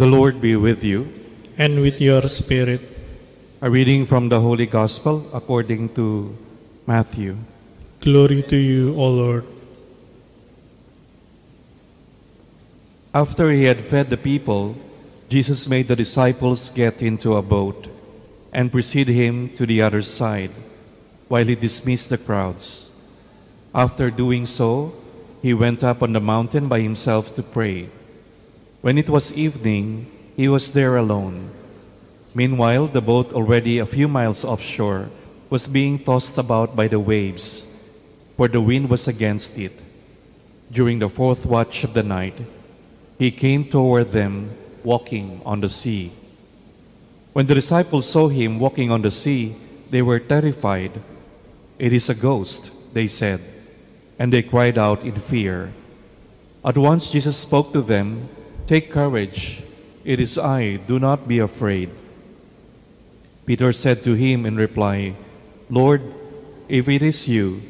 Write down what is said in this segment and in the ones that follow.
The Lord be with you. and with your spirit. A reading from the Holy Gospel according to Matthew. Glory to you, O Lord. After he had fed the people, Jesus made the disciples get into a boat and precede him to the other side while he dismissed the crowds. After doing so, he went up on the mountain by himself to pray. When it was evening, he was there alone. Meanwhile, the boat, already a few miles offshore, was being tossed about by the waves, for the wind was against it. During the fourth watch of the night, he came toward them walking on the sea. When the disciples saw him walking on the sea, they were terrified. It is a ghost, they said, and they cried out in fear. At once Jesus spoke to them, Take courage, it is I, do not be afraid. Peter said to him in reply, Lord, if it is you,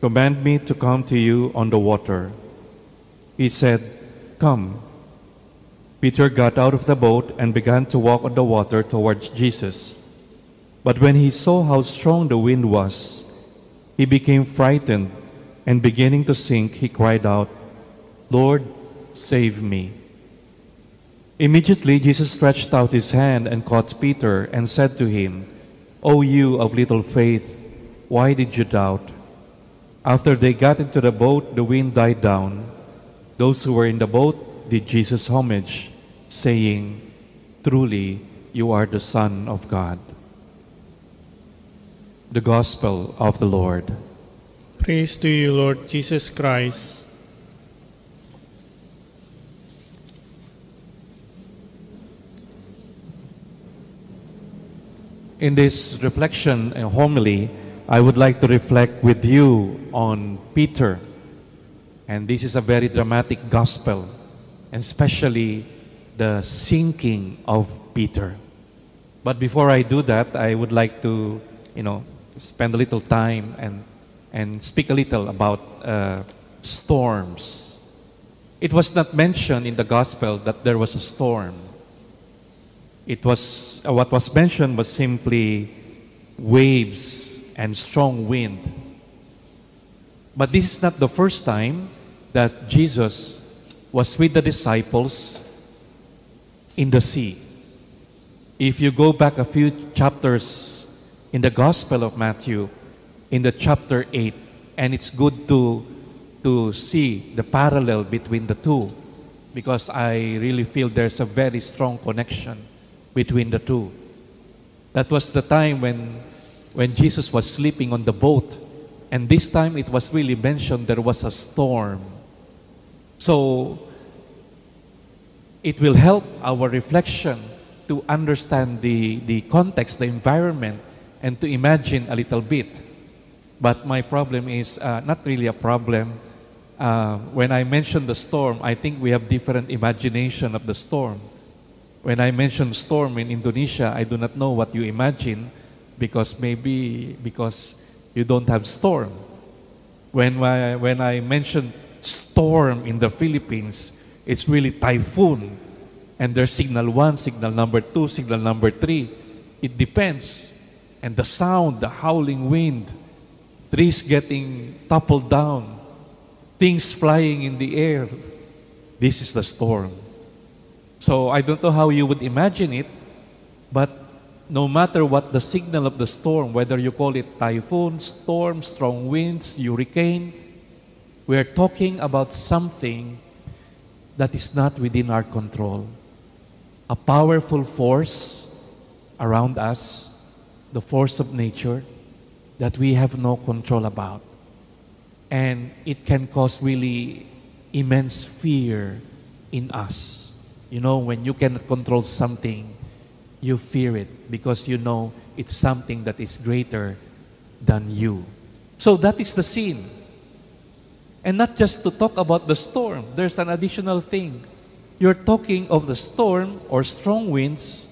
command me to come to you on the water. He said, Come. Peter got out of the boat and began to walk on the water towards Jesus. But when he saw how strong the wind was, he became frightened, and beginning to sink, he cried out, Lord, save me. Immediately Jesus stretched out his hand and caught Peter and said to him, O you of little faith, why did you doubt? After they got into the boat, the wind died down. Those who were in the boat did Jesus homage, saying, Truly, you are the Son of God. The Gospel of the Lord. Praise to you, Lord Jesus Christ. In this reflection and homily, I would like to reflect with you on Peter. And this is a very dramatic gospel, especially the sinking of Peter. But before I do that, I would like to, you know, spend a little time and, and speak a little about uh, storms. It was not mentioned in the gospel that there was a storm. It was uh, what was mentioned was simply waves and strong wind. But this is not the first time that Jesus was with the disciples in the sea. If you go back a few chapters in the Gospel of Matthew, in the chapter 8, and it's good to, to see the parallel between the two because I really feel there's a very strong connection between the two. That was the time when, when Jesus was sleeping on the boat, and this time it was really mentioned there was a storm. So it will help our reflection to understand the, the context, the environment, and to imagine a little bit. But my problem is uh, not really a problem. Uh, when I mention the storm, I think we have different imagination of the storm. When I mention storm in Indonesia, I do not know what you imagine because maybe because you don't have storm. When I, when I mention storm in the Philippines, it's really typhoon. And there's signal one, signal number two, signal number three. It depends. And the sound, the howling wind, trees getting toppled down, things flying in the air. This is the storm. So I don't know how you would imagine it, but no matter what the signal of the storm, whether you call it typhoon, storm, strong winds, hurricane, we are talking about something that is not within our control. A powerful force around us, the force of nature, that we have no control about. And it can cause really immense fear in us. You know, when you cannot control something, you fear it because you know it's something that is greater than you. So that is the scene. And not just to talk about the storm, there's an additional thing. You're talking of the storm or strong winds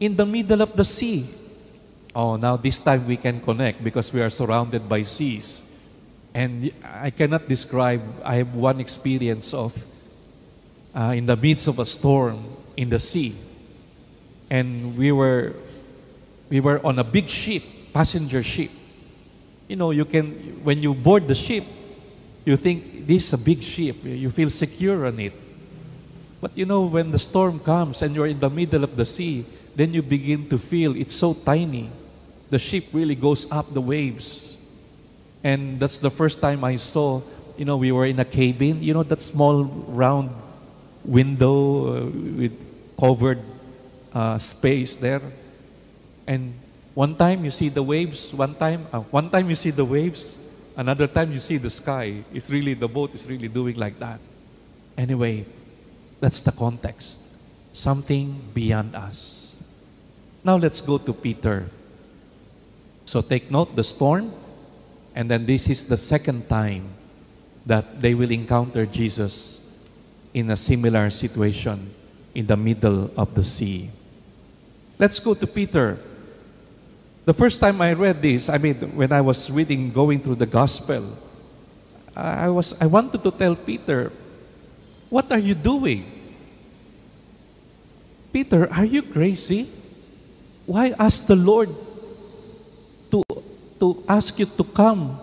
in the middle of the sea. Oh, now this time we can connect because we are surrounded by seas. And I cannot describe, I have one experience of uh, in the midst of a storm. in the sea. And we were we were on a big ship, passenger ship. You know, you can when you board the ship, you think this is a big ship. You feel secure on it. But you know, when the storm comes and you're in the middle of the sea, then you begin to feel it's so tiny. The ship really goes up the waves. And that's the first time I saw, you know, we were in a cabin, you know, that small round window uh, with covered uh, space there. And one time you see the waves, one time, uh, one time you see the waves, another time you see the sky. It's really, the boat is really doing like that. Anyway, that's the context. Something beyond us. Now let's go to Peter. So take note the storm, and then this is the second time that they will encounter Jesus in a similar situation in the middle of the sea. Let's go to Peter. The first time I read this, I mean, when I was reading, going through the gospel, I was, I wanted to tell Peter, what are you doing? Peter, are you crazy? Why ask the Lord to, to ask you to come?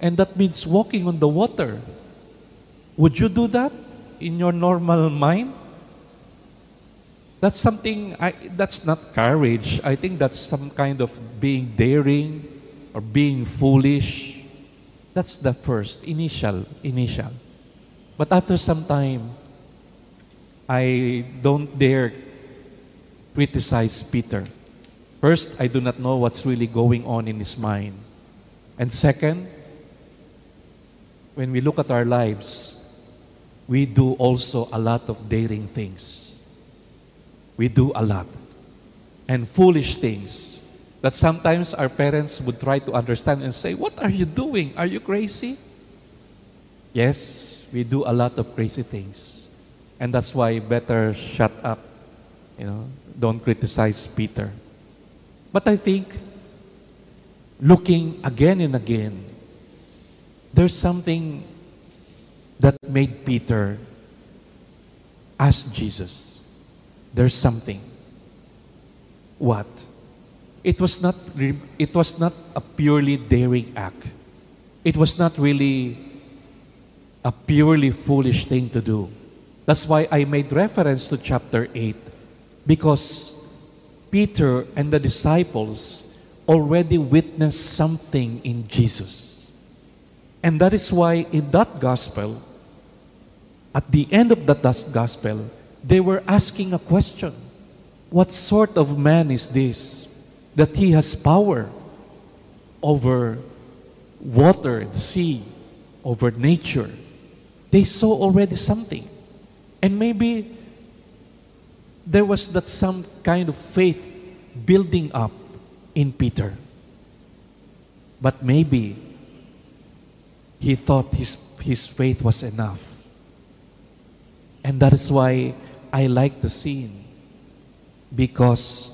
And that means walking on the water. Would you do that in your normal mind? That's something, I, that's not courage. I think that's some kind of being daring or being foolish. That's the first, initial, initial. But after some time, I don't dare criticize Peter. First, I do not know what's really going on in his mind. And second, when we look at our lives, we do also a lot of daring things. We do a lot. And foolish things that sometimes our parents would try to understand and say, What are you doing? Are you crazy? Yes, we do a lot of crazy things. And that's why better shut up. You know, don't criticize Peter. But I think looking again and again, there's something that made Peter ask Jesus. There's something. What? It was not it was not a purely daring act. It was not really a purely foolish thing to do. That's why I made reference to chapter 8 because Peter and the disciples already witnessed something in Jesus. And that is why in that gospel, at the end of that gospel, they were asking a question What sort of man is this that he has power over water, the sea, over nature? They saw already something. And maybe there was that some kind of faith building up in Peter. But maybe he thought his, his faith was enough. And that is why I like the scene. Because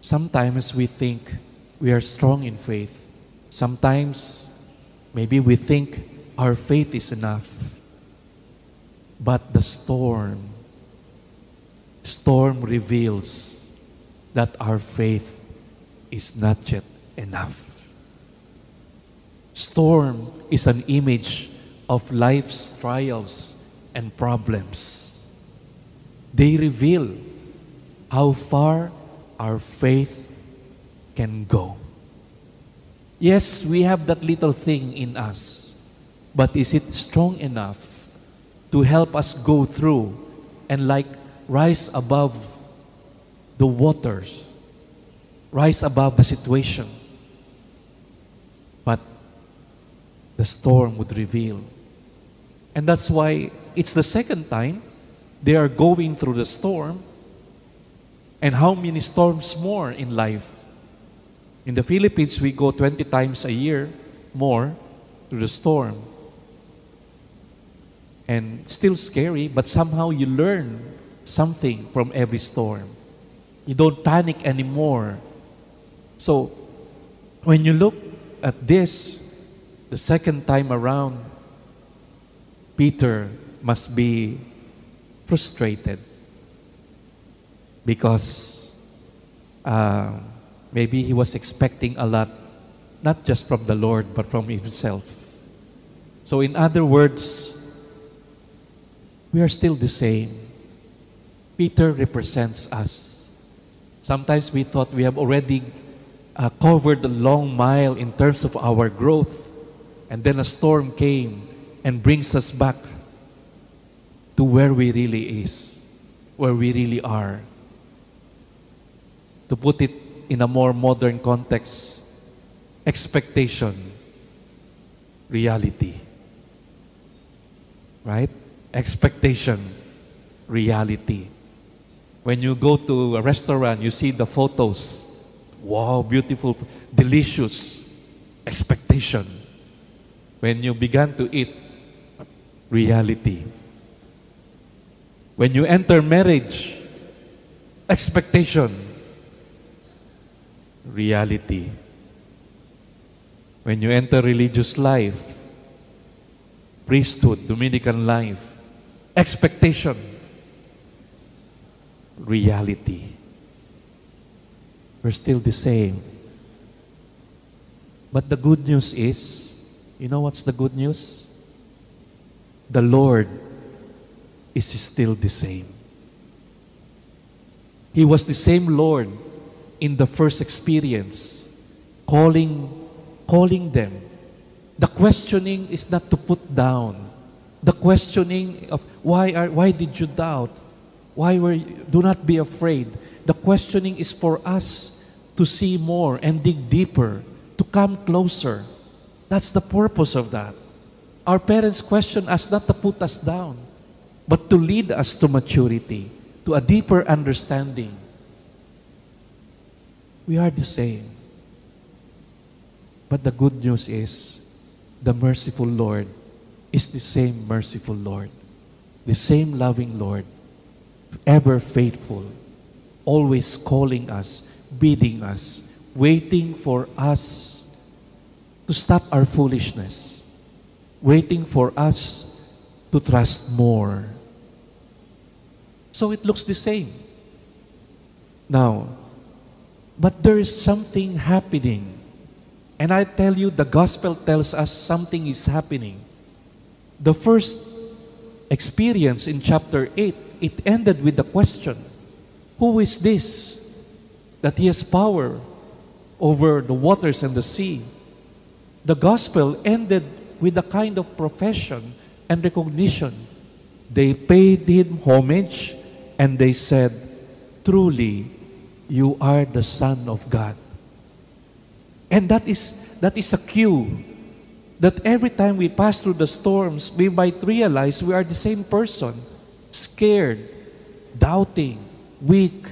sometimes we think we are strong in faith. Sometimes maybe we think our faith is enough. But the storm, storm reveals that our faith is not yet enough. Storm is an image of life's trials and problems. They reveal how far our faith can go. Yes, we have that little thing in us but is it strong enough to help us go through and like rise above the waters, rise above the situation? But the storm would reveal. And that's why it's the second time they are going through the storm. And how many storms more in life? In the Philippines, we go 20 times a year more through the storm and still scary, but somehow you learn something from every storm. You don't panic anymore. So, when you look at this, the second time around, Peter must be frustrated. because uh, maybe he was expecting a lot, not just from the Lord, but from himself. So, in other words, we are still the same. Peter represents us. Sometimes we thought we have already uh, covered a long mile in terms of our growth, and then a storm came and brings us back to where we really is, where we really are. To put it in a more modern context, expectation, reality. Right? Expectation, reality. When you go to a restaurant, you see the photos. Wow, beautiful, delicious. Expectation. When you began to eat, reality. When you enter marriage, expectation, reality. When you enter religious life, priesthood, Dominican life, expectation, reality. We're still the same. But the good news is, you know what's the good news? The Lord is still the same. He was the same Lord in the first experience, calling, calling them. The questioning is not to put down. The questioning of why are why did you doubt? Why were you, do not be afraid. The questioning is for us to see more and dig deeper, to come closer. That's the purpose of that. Our parents question us not to put us down, but to lead us to maturity, to a deeper understanding. We are the same. But the good news is the merciful Lord is the same merciful Lord, the same loving Lord, ever faithful, always calling us, bidding us, waiting for us to stop our foolishness, waiting for us to trust more. So it looks the same. Now, but there is something happening. And I tell you, the gospel tells us something is happening. The first experience in chapter 8, it ended with the question Who is this that he has power over the waters and the sea? The gospel ended with a kind of profession and recognition. They paid him homage and they said, Truly, you are the Son of God. And that is, that is a cue that every time we pass through the storms, we might realize we are the same person, scared, doubting, weak.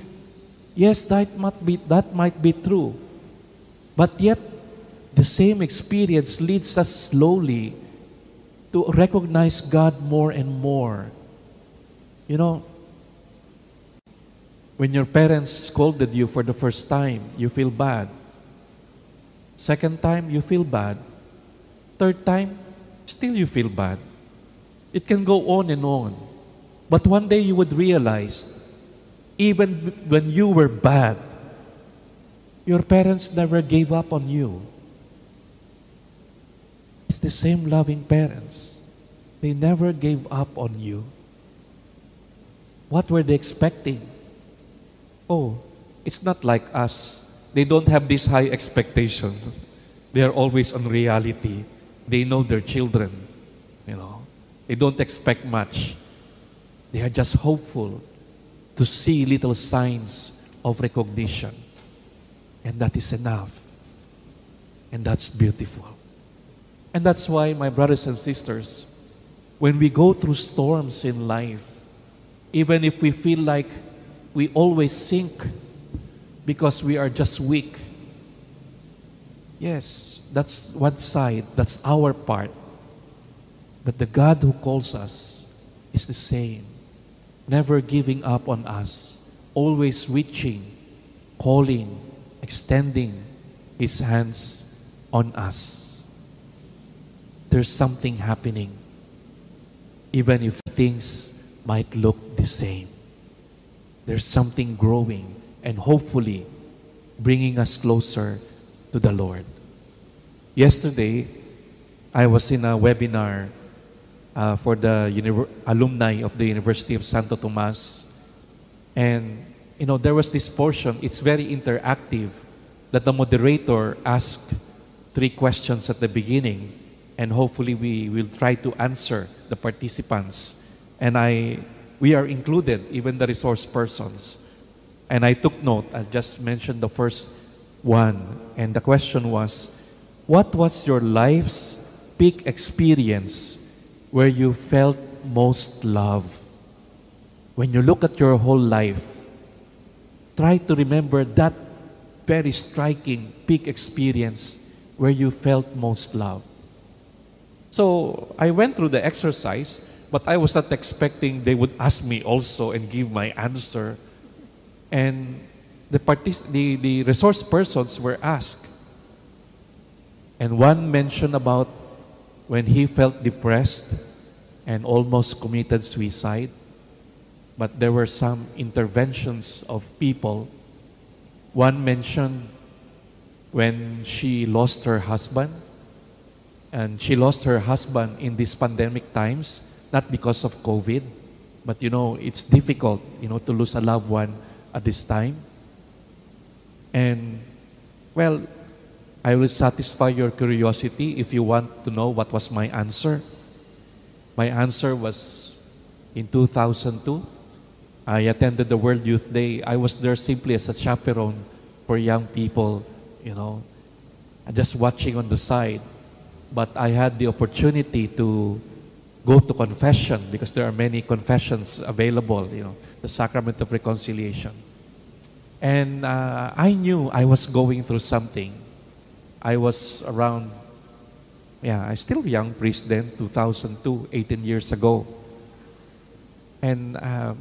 Yes, that might be, that might be true. But yet, the same experience leads us slowly to recognize God more and more. You know, when your parents scolded you for the first time, you feel bad. Second time, you feel bad. Third time, still you feel bad. It can go on and on. But one day you would realize, even when you were bad, your parents never gave up on you. It's the same loving parents. They never gave up on you. What were they expecting? Oh, it's not like us. They don't have this high expectation. They are always on reality. They know their children, you know. They don't expect much. They are just hopeful to see little signs of recognition. And that is enough. And that's beautiful. And that's why, my brothers and sisters, when we go through storms in life, even if we feel like we always sink because we are just weak, yes, that's one side, that's our part. But the God who calls us is the same, never giving up on us, always reaching, calling, extending His hands on us. There's something happening, even if things might look the same. there's something growing and hopefully bringing us closer to the Lord. Yesterday, I was in a webinar uh, for the univer- alumni of the University of Santo Tomas. And, you know, there was this portion, it's very interactive, that the moderator asked three questions at the beginning, and hopefully we will try to answer the participants. And I, we are included, even the resource persons. And I took note, I just mentioned the first one, and the question was, what was your life's peak experience where you felt most love? When you look at your whole life, try to remember that very striking peak experience where you felt most loved. So I went through the exercise, but I was not expecting they would ask me also and give my answer. And the, partic- the, the resource persons were asked. And one mentioned about when he felt depressed and almost committed suicide. But there were some interventions of people. One mentioned when she lost her husband. And she lost her husband in these pandemic times, not because of COVID, but you know, it's difficult, you know, to lose a loved one at this time. And, well, I will satisfy your curiosity if you want to know what was my answer. My answer was in 2002. I attended the World Youth Day. I was there simply as a chaperone for young people, you know, just watching on the side. But I had the opportunity to go to confession because there are many confessions available, you know, the sacrament of reconciliation. And uh, I knew I was going through something. I was around, yeah, I still a young priest then, 2002, 18 years ago. And um,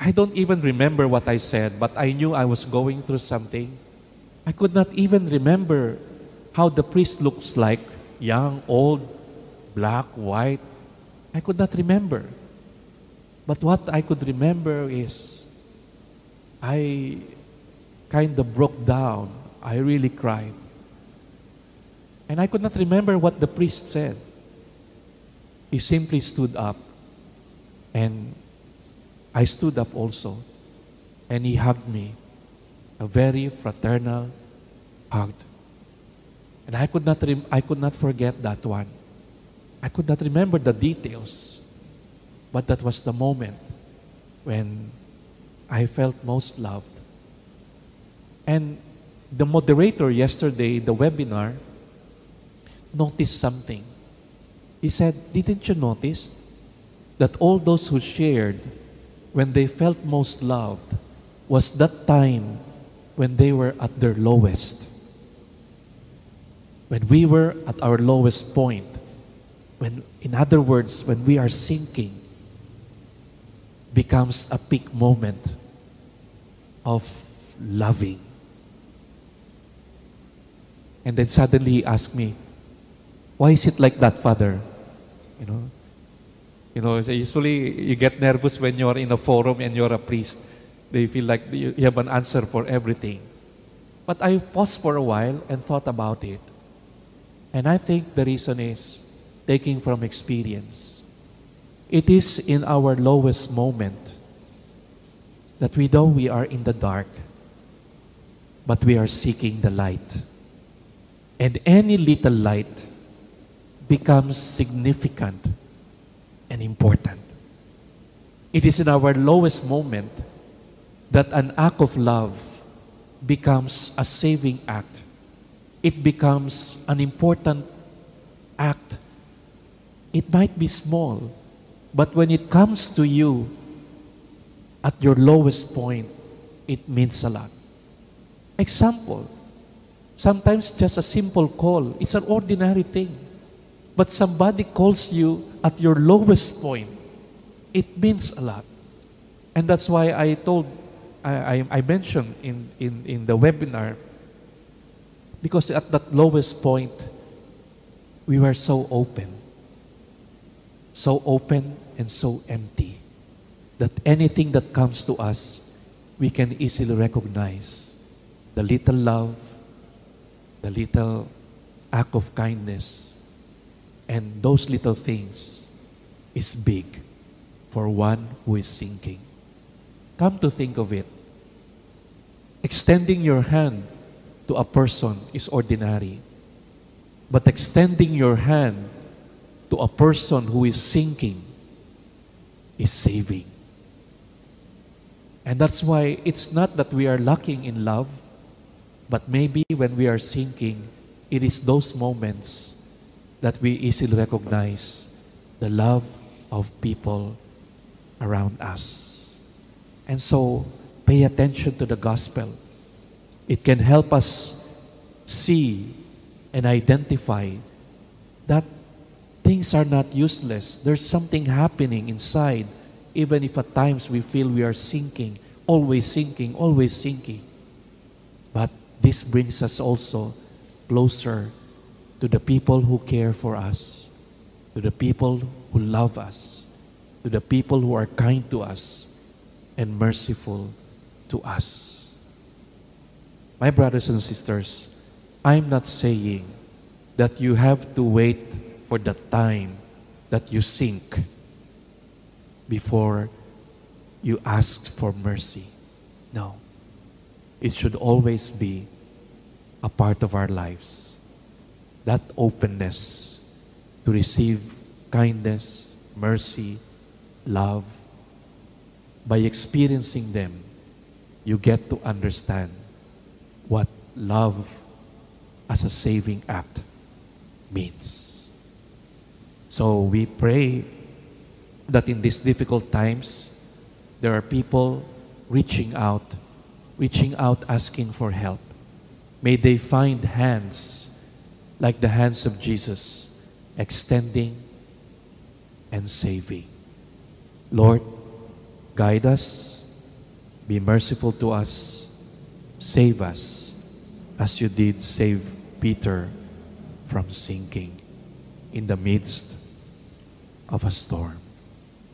I don't even remember what I said, but I knew I was going through something. I could not even remember how the priest looks like young, old, black, white. I could not remember. But what I could remember is I kind of broke down. I really cried. And I could not remember what the priest said. He simply stood up. And I stood up also. And he hugged me. A very fraternal hug. And I could not rem- I could not forget that one. I could not remember the details. But that was the moment when I felt most loved. And the moderator yesterday, the webinar, noticed something. He said, Didn't you notice that all those who shared when they felt most loved was that time when they were at their lowest? When we were at our lowest point, when, in other words, when we are sinking, becomes a peak moment of loving. And then suddenly he asked me, Why is it like that, Father? You know, you know, so usually you get nervous when you're in a forum and you're a priest. They feel like you you have an answer for everything. But I paused for a while and thought about it. And I think the reason is taking from experience. It is in our lowest moment that we know we are in the dark, but we are seeking the light. And any little light becomes significant and important. It is in our lowest moment that an act of love becomes a saving act. It becomes an important act. It might be small, but when it comes to you at your lowest point, it means a lot. Example, sometimes just a simple call, it's an ordinary thing. But somebody calls you at your lowest point, it means a lot. And that's why I told, I, I, I mentioned in, in, in the webinar, because at that lowest point, we were so open. So open and so empty that anything that comes to us we can easily recognize the little love, the little act of kindness, and those little things is big for one who is sinking. Come to think of it, extending your hand to a person is ordinary, but extending your hand to a person who is sinking is saving. And that's why it's not that we are lacking in love, but maybe when we are sinking, it is those moments that we easily recognize the love of people around us. And so, pay attention to the gospel. It can help us see and identify that things are not useless. There's something happening inside, even if at times we feel we are sinking, always sinking, always sinking. But this brings us also closer to the people who care for us, to the people who love us, to the people who are kind to us and merciful to us. My brothers and sisters, I'm not saying that you have to wait for the time that you sink before you ask for mercy. No. It should always be a part of our lives. That openness to receive kindness, mercy, love. By experiencing them, you get to understand what love as a saving act means. So we pray that in these difficult times, there are people reaching out, reaching out asking for help. May they find hands like the hands of Jesus, extending and saving. Lord, guide us, be merciful to us, save us as you did save Peter from sinking in the midst of a storm.